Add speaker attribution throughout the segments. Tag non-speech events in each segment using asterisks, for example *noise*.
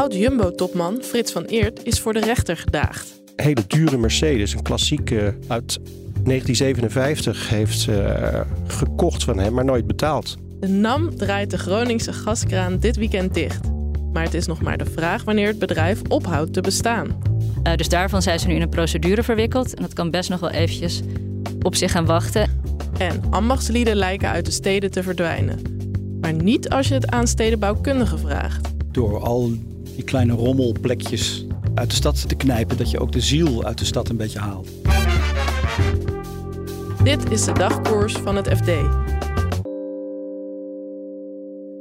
Speaker 1: Oud-Jumbo-topman Frits van Eert is voor de rechter gedaagd.
Speaker 2: hele dure Mercedes, een klassieke uit 1957, heeft ze eh, gekocht van hem, maar nooit betaald.
Speaker 1: De NAM draait de Groningse gaskraan dit weekend dicht. Maar het is nog maar de vraag wanneer het bedrijf ophoudt te bestaan.
Speaker 3: Uh, dus daarvan zijn ze nu in een procedure verwikkeld. En dat kan best nog wel eventjes op zich gaan wachten.
Speaker 1: En ambachtslieden lijken uit de steden te verdwijnen. Maar niet als je het aan stedenbouwkundigen vraagt.
Speaker 4: Door al die kleine rommelplekjes uit de stad te knijpen, dat je ook de ziel uit de stad een beetje haalt.
Speaker 1: Dit is de dagkoers van het FD.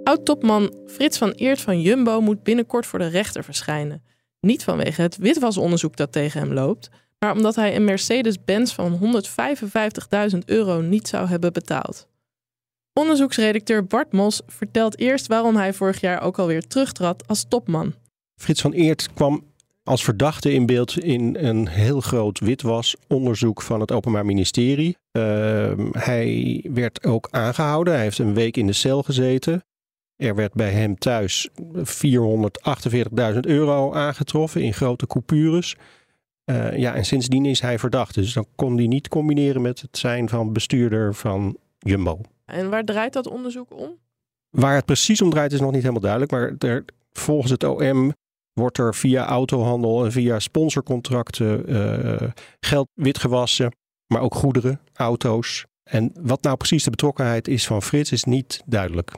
Speaker 1: Oud-topman Frits van Eert van Jumbo moet binnenkort voor de rechter verschijnen. Niet vanwege het witwasonderzoek dat tegen hem loopt, maar omdat hij een Mercedes-Benz van 155.000 euro niet zou hebben betaald. Onderzoeksredacteur Bart Mos vertelt eerst waarom hij vorig jaar ook alweer terugtrad als topman.
Speaker 2: Frits van Eert kwam als verdachte in beeld in een heel groot witwasonderzoek van het Openbaar Ministerie. Ehm, hij werd ook aangehouden. Hij heeft een week in de cel gezeten. Er werd bij hem thuis 448.000 euro aangetroffen in grote coupures. Uh, ja, en sindsdien is hij verdacht. Dus dan kon hij niet combineren met het zijn van bestuurder van Jumbo.
Speaker 1: En waar draait dat onderzoek om?
Speaker 2: Waar het precies om draait is nog niet helemaal duidelijk. Maar er, volgens het OM wordt er via autohandel en via sponsorcontracten uh, geld witgewassen. Maar ook goederen, auto's. En wat nou precies de betrokkenheid is van Frits is niet duidelijk.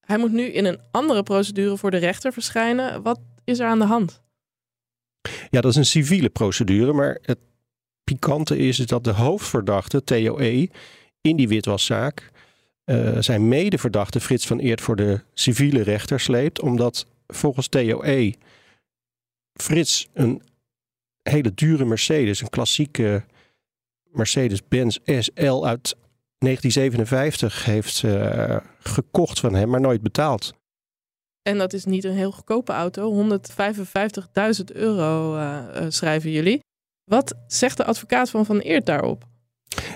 Speaker 1: Hij moet nu in een andere procedure voor de rechter verschijnen. Wat is er aan de hand?
Speaker 2: Ja, dat is een civiele procedure. Maar het pikante is, dat de hoofdverdachte, Theo E., in die witwaszaak uh, zijn medeverdachte Frits van Eert voor de civiele rechter sleept. Omdat volgens Theo E. Frits een hele dure Mercedes, een klassieke Mercedes-Benz SL uit 1957 heeft uh, gekocht van hem, maar nooit betaald.
Speaker 1: En dat is niet een heel goedkope auto. 155.000 euro uh, schrijven jullie. Wat zegt de advocaat van Van Eert daarop?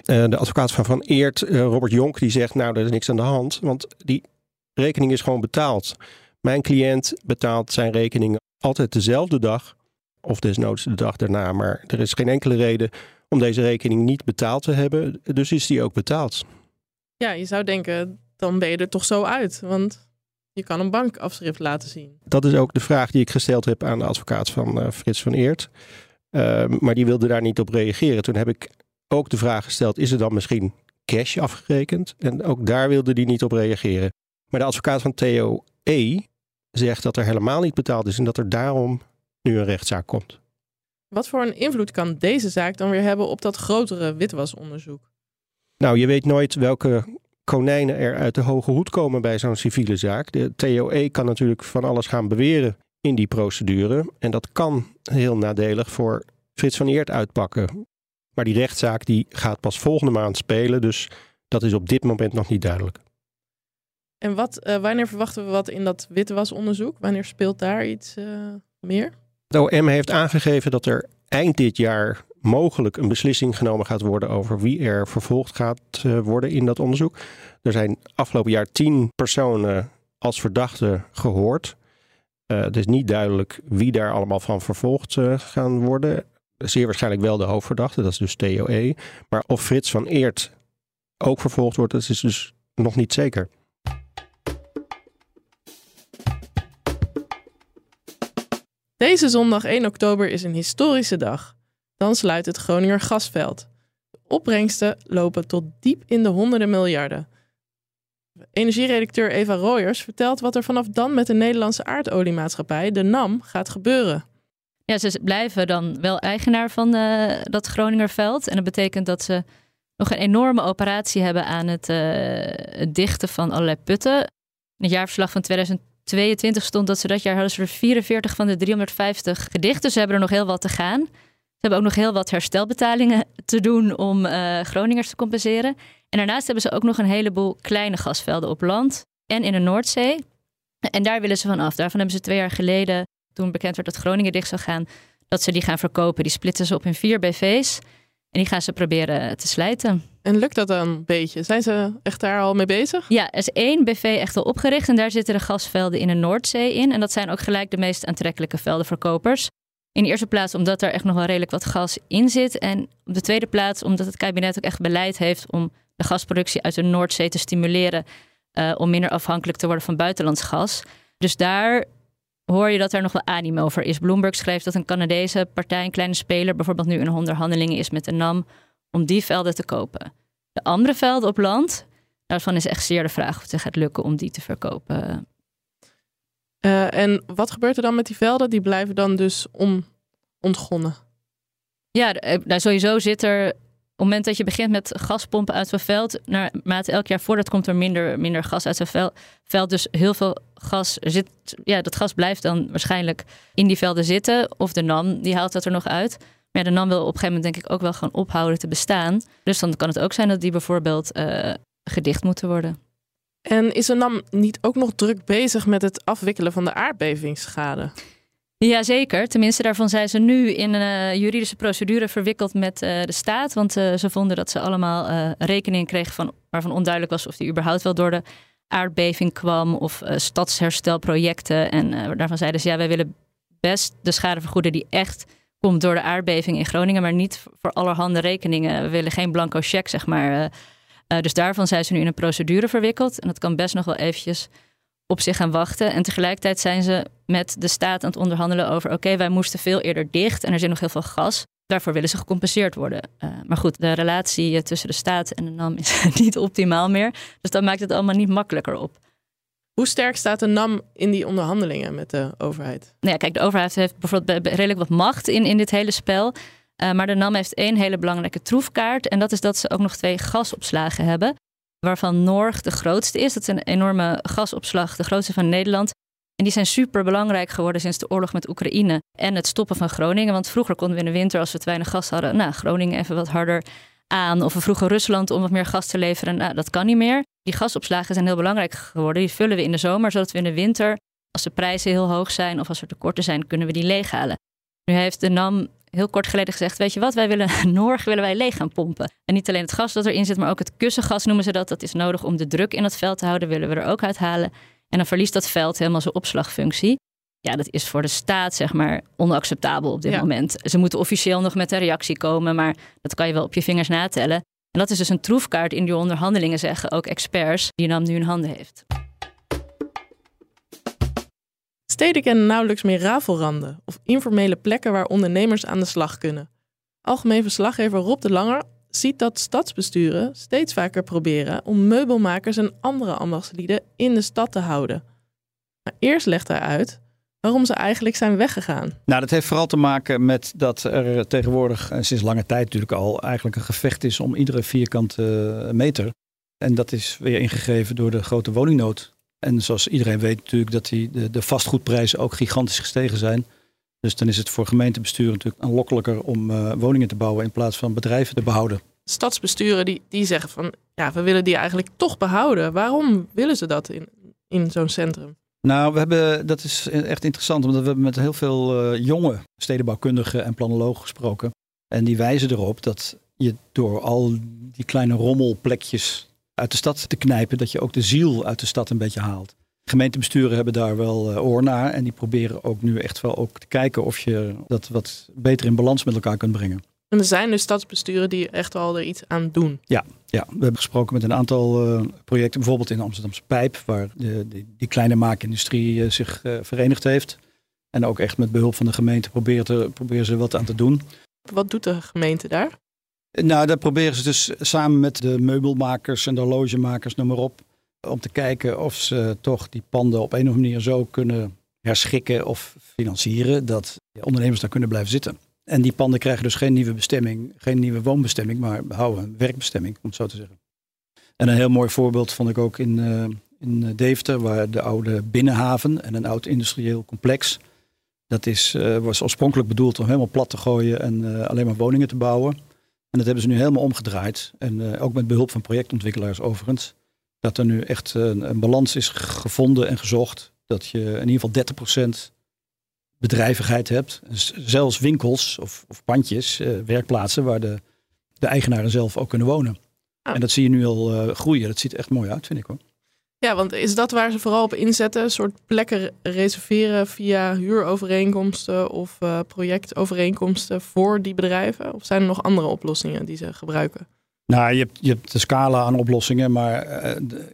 Speaker 2: De advocaat van Van Eert, Robert Jonk, die zegt nou, er is niks aan de hand. Want die rekening is gewoon betaald. Mijn cliënt betaalt zijn rekening altijd dezelfde dag. Of desnoods de dag daarna. Maar er is geen enkele reden om deze rekening niet betaald te hebben. Dus is die ook betaald.
Speaker 1: Ja, je zou denken, dan ben je er toch zo uit. Want je kan een bankafschrift laten zien.
Speaker 2: Dat is ook de vraag die ik gesteld heb aan de advocaat van uh, Frits van Eert. Uh, maar die wilde daar niet op reageren. Toen heb ik ook de vraag gesteld: is er dan misschien cash afgerekend? En ook daar wilde hij niet op reageren. Maar de advocaat van Theo E. zegt dat er helemaal niet betaald is en dat er daarom nu een rechtszaak komt.
Speaker 1: Wat voor een invloed kan deze zaak dan weer hebben op dat grotere witwasonderzoek?
Speaker 2: Nou, je weet nooit welke konijnen er uit de hoge hoed komen bij zo'n civiele zaak. De TOE kan natuurlijk van alles gaan beweren in die procedure. En dat kan heel nadelig voor Frits van Eert uitpakken. Maar die rechtszaak die gaat pas volgende maand spelen. Dus dat is op dit moment nog niet duidelijk.
Speaker 1: En wat, uh, wanneer verwachten we wat in dat witwasonderzoek? Wanneer speelt daar iets uh, meer?
Speaker 2: De OM heeft aangegeven dat er eind dit jaar mogelijk een beslissing genomen gaat worden over wie er vervolgd gaat uh, worden in dat onderzoek. Er zijn afgelopen jaar tien personen als verdachte gehoord. Het is niet duidelijk wie daar allemaal van vervolgd gaan worden. Zeer waarschijnlijk wel de hoofdverdachte, dat is dus TOE. Maar of Frits van Eert ook vervolgd wordt, dat is dus nog niet zeker.
Speaker 1: Deze zondag 1 oktober is een historische dag. Dan sluit het Groninger gasveld. De opbrengsten lopen tot diep in de honderden miljarden. Energieredacteur Eva Royers vertelt wat er vanaf dan met de Nederlandse aardoliemaatschappij, de NAM, gaat gebeuren.
Speaker 3: Ja, ze blijven dan wel eigenaar van uh, dat Groningerveld. En dat betekent dat ze nog een enorme operatie hebben aan het, uh, het dichten van allerlei putten. In het jaarverslag van 2022 stond dat ze dat jaar hadden ze er 44 van de 350 gedicht. Dus ze hebben er nog heel wat te gaan. Ze hebben ook nog heel wat herstelbetalingen te doen om uh, Groningers te compenseren. En daarnaast hebben ze ook nog een heleboel kleine gasvelden op land en in de Noordzee. En daar willen ze van af. Daarvan hebben ze twee jaar geleden, toen bekend werd dat Groningen dicht zou gaan, dat ze die gaan verkopen. Die splitten ze op in vier BV's. En die gaan ze proberen te slijten.
Speaker 1: En lukt dat dan een beetje? Zijn ze echt daar al mee bezig?
Speaker 3: Ja, er is één BV echt al opgericht. En daar zitten de gasvelden in de Noordzee in. En dat zijn ook gelijk de meest aantrekkelijke veldenverkopers. In de eerste plaats omdat er echt nog wel redelijk wat gas in zit. En op de tweede plaats omdat het kabinet ook echt beleid heeft om de gasproductie uit de Noordzee te stimuleren. Uh, om minder afhankelijk te worden van buitenlands gas. Dus daar hoor je dat er nog wel animo over is. Bloomberg schreef dat een Canadese partij, een kleine speler, bijvoorbeeld nu in onderhandelingen is met de NAM om die velden te kopen. De andere velden op land, daarvan is echt zeer de vraag of het gaat lukken om die te verkopen.
Speaker 1: Uh, en wat gebeurt er dan met die velden? Die blijven dan dus on, ontgonnen?
Speaker 3: Ja, eh, nou sowieso zit er op het moment dat je begint met gaspompen uit zo'n veld, naarmate elk jaar voordat komt er minder, minder gas uit zo'n veld. Dus heel veel gas zit, ja, dat gas blijft dan waarschijnlijk in die velden zitten. Of de NAM, die haalt dat er nog uit. Maar de NAM wil op een gegeven moment denk ik ook wel gewoon ophouden te bestaan. Dus dan kan het ook zijn dat die bijvoorbeeld uh, gedicht moeten worden.
Speaker 1: En is de NAM niet ook nog druk bezig met het afwikkelen van de aardbevingsschade?
Speaker 3: Jazeker, tenminste daarvan zijn ze nu in een uh, juridische procedure verwikkeld met uh, de staat. Want uh, ze vonden dat ze allemaal uh, rekening kregen van, waarvan onduidelijk was of die überhaupt wel door de aardbeving kwam of stadsherstelprojecten. En daarvan zeiden ze ja, wij willen best de schade vergoeden die echt komt door de aardbeving in Groningen, maar niet voor allerhande rekeningen. We willen geen blanco cheque, zeg maar. dus daarvan zijn ze nu in een procedure verwikkeld. En dat kan best nog wel eventjes op zich gaan wachten. En tegelijkertijd zijn ze met de staat aan het onderhandelen over: oké, wij moesten veel eerder dicht en er zit nog heel veel gas. Daarvoor willen ze gecompenseerd worden. Uh, maar goed, de relatie tussen de staat en de NAM is *laughs* niet optimaal meer. Dus dat maakt het allemaal niet makkelijker op.
Speaker 1: Hoe sterk staat de NAM in die onderhandelingen met de overheid?
Speaker 3: Nou ja, kijk, de overheid heeft bijvoorbeeld redelijk wat macht in, in dit hele spel. Uh, maar de NAM heeft één hele belangrijke troefkaart. En dat is dat ze ook nog twee gasopslagen hebben waarvan Norg de grootste is. Dat is een enorme gasopslag, de grootste van Nederland. En die zijn super belangrijk geworden sinds de oorlog met Oekraïne en het stoppen van Groningen. Want vroeger konden we in de winter, als we te weinig gas hadden, nou, Groningen even wat harder aan. Of we vroegen Rusland om wat meer gas te leveren. Nou, dat kan niet meer. Die gasopslagen zijn heel belangrijk geworden. Die vullen we in de zomer, zodat we in de winter, als de prijzen heel hoog zijn of als er tekorten zijn, kunnen we die leeghalen. Nu heeft de NAM heel kort geleden gezegd: Weet je wat, wij willen *laughs* Noord willen wij leeg gaan pompen. En niet alleen het gas dat erin zit, maar ook het kussengas noemen ze dat. Dat is nodig om de druk in het veld te houden, willen we er ook uithalen. En dan verliest dat veld helemaal zijn opslagfunctie. Ja, dat is voor de staat zeg maar onacceptabel op dit moment. Ze moeten officieel nog met een reactie komen, maar dat kan je wel op je vingers natellen. En dat is dus een troefkaart in die onderhandelingen, zeggen ook experts, die NAM nu in handen heeft.
Speaker 1: Steden kennen nauwelijks meer rafelranden of informele plekken waar ondernemers aan de slag kunnen. Algemeen verslaggever Rob de Langer ziet dat stadsbesturen steeds vaker proberen om meubelmakers en andere ambachtslieden in de stad te houden. Maar eerst legt hij uit waarom ze eigenlijk zijn weggegaan.
Speaker 4: Nou, dat heeft vooral te maken met dat er tegenwoordig, eh, sinds lange tijd natuurlijk al, eigenlijk een gevecht is om iedere vierkante meter. En dat is weer ingegeven door de grote woningnood en zoals iedereen weet natuurlijk dat die, de, de vastgoedprijzen ook gigantisch gestegen zijn. Dus dan is het voor gemeentebesturen natuurlijk aanlokkelijker om uh, woningen te bouwen in plaats van bedrijven te behouden.
Speaker 1: Stadsbesturen die, die zeggen van ja, we willen die eigenlijk toch behouden. Waarom willen ze dat in, in zo'n centrum?
Speaker 4: Nou, we hebben, dat is echt interessant, omdat we hebben met heel veel uh, jonge stedenbouwkundigen en planologen gesproken. En die wijzen erop dat je door al die kleine rommelplekjes uit de stad te knijpen, dat je ook de ziel uit de stad een beetje haalt. Gemeentebesturen hebben daar wel uh, oor naar en die proberen ook nu echt wel ook te kijken of je dat wat beter in balans met elkaar kunt brengen.
Speaker 1: En er zijn dus stadsbesturen die echt wel er iets aan doen.
Speaker 4: Ja, ja. we hebben gesproken met een aantal uh, projecten, bijvoorbeeld in de Amsterdamse Pijp, waar de, die, die kleine maakindustrie uh, zich verenigd heeft. En ook echt met behulp van de gemeente proberen, te, proberen ze wat aan te doen.
Speaker 1: Wat doet de gemeente daar?
Speaker 4: Nou, dat proberen ze dus samen met de meubelmakers en de horlogemakers, noem maar op. Om te kijken of ze toch die panden op een of andere manier zo kunnen herschikken of financieren. Dat ondernemers daar kunnen blijven zitten. En die panden krijgen dus geen nieuwe bestemming, geen nieuwe woonbestemming, maar behouden een werkbestemming, om het zo te zeggen. En een heel mooi voorbeeld vond ik ook in, uh, in Deventer, waar de oude binnenhaven en een oud industrieel complex. Dat is, was oorspronkelijk bedoeld om helemaal plat te gooien en alleen maar woningen te bouwen. En dat hebben ze nu helemaal omgedraaid. En ook met behulp van projectontwikkelaars overigens. Dat er nu echt een, een balans is gevonden en gezocht. Dat je in ieder geval 30% bedrijvigheid hebt. Zelfs winkels of, of pandjes, uh, werkplaatsen waar de, de eigenaren zelf ook kunnen wonen. Ah. En dat zie je nu al uh, groeien. Dat ziet er echt mooi uit, vind ik hoor.
Speaker 1: Ja, want is dat waar ze vooral op inzetten? Een soort plekken reserveren via huurovereenkomsten of uh, projectovereenkomsten voor die bedrijven? Of zijn er nog andere oplossingen die ze gebruiken?
Speaker 4: Nou, je hebt, je hebt de scala aan oplossingen, maar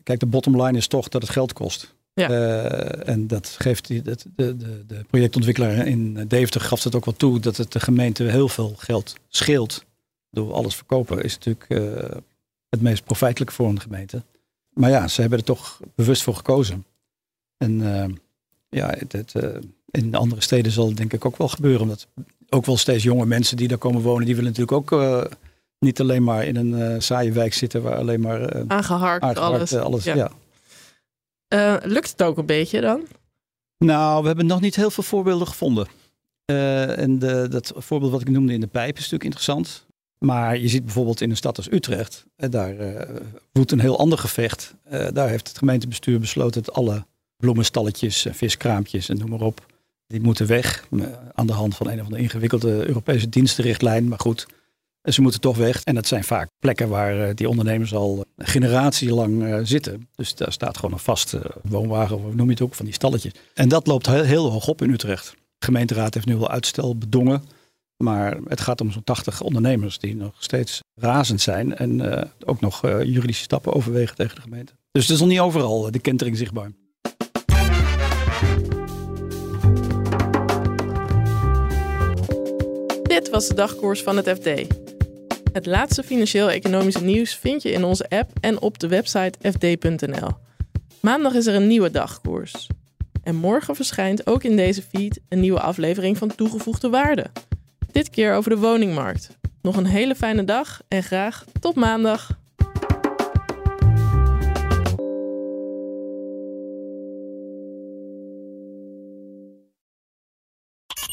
Speaker 4: kijk, de bottom line is toch dat het geld kost. Ja. Uh, en dat geeft die, de, de, de, projectontwikkelaar in Deventer gaf het ook wel toe dat het de gemeente heel veel geld scheelt. Door alles verkopen is natuurlijk uh, het meest profijtelijk voor een gemeente. Maar ja, ze hebben er toch bewust voor gekozen. En uh, ja, het, het, in andere steden zal het denk ik ook wel gebeuren. Omdat ook wel steeds jonge mensen die daar komen wonen, die willen natuurlijk ook niet alleen maar in een saaie wijk zitten waar alleen maar
Speaker 1: aangeharkt, alles.
Speaker 4: alles ja. ja.
Speaker 1: Uh, lukt het ook een beetje dan?
Speaker 4: Nou, we hebben nog niet heel veel voorbeelden gevonden. Uh, en de, dat voorbeeld wat ik noemde in de pijp is natuurlijk interessant. Maar je ziet bijvoorbeeld in een stad als Utrecht, uh, daar woedt een heel ander gevecht. daar heeft het gemeentebestuur besloten dat alle bloemenstalletjes, viskraampjes en noem maar op, die moeten weg. Aan de hand van een of andere ingewikkelde Europese dienstenrichtlijn. Maar goed, ze moeten toch weg. En dat zijn vaak plekken waar eh, die ondernemers al generatielang uh, zitten. Dus daar staat gewoon een vaste woonwagen, of noem je het ook, van die stalletjes. En dat loopt heel, heel hoog op in Utrecht. De gemeenteraad heeft nu wel uitstel bedongen. Maar het gaat om zo'n 80 ondernemers die nog steeds razend zijn. En ook nog juridische stappen overwegen tegen de gemeente. Dus het is nog niet overal de kentering zichtbaar.
Speaker 1: Dit was de dagkoers van het FD. Het laatste financieel-economische nieuws vind je in onze app en op de website fd.nl. Maandag is er een nieuwe dagkoers. En morgen verschijnt ook in deze feed een nieuwe aflevering van Toegevoegde Waarde. Dit keer over de woningmarkt. Nog een hele fijne dag en graag tot maandag.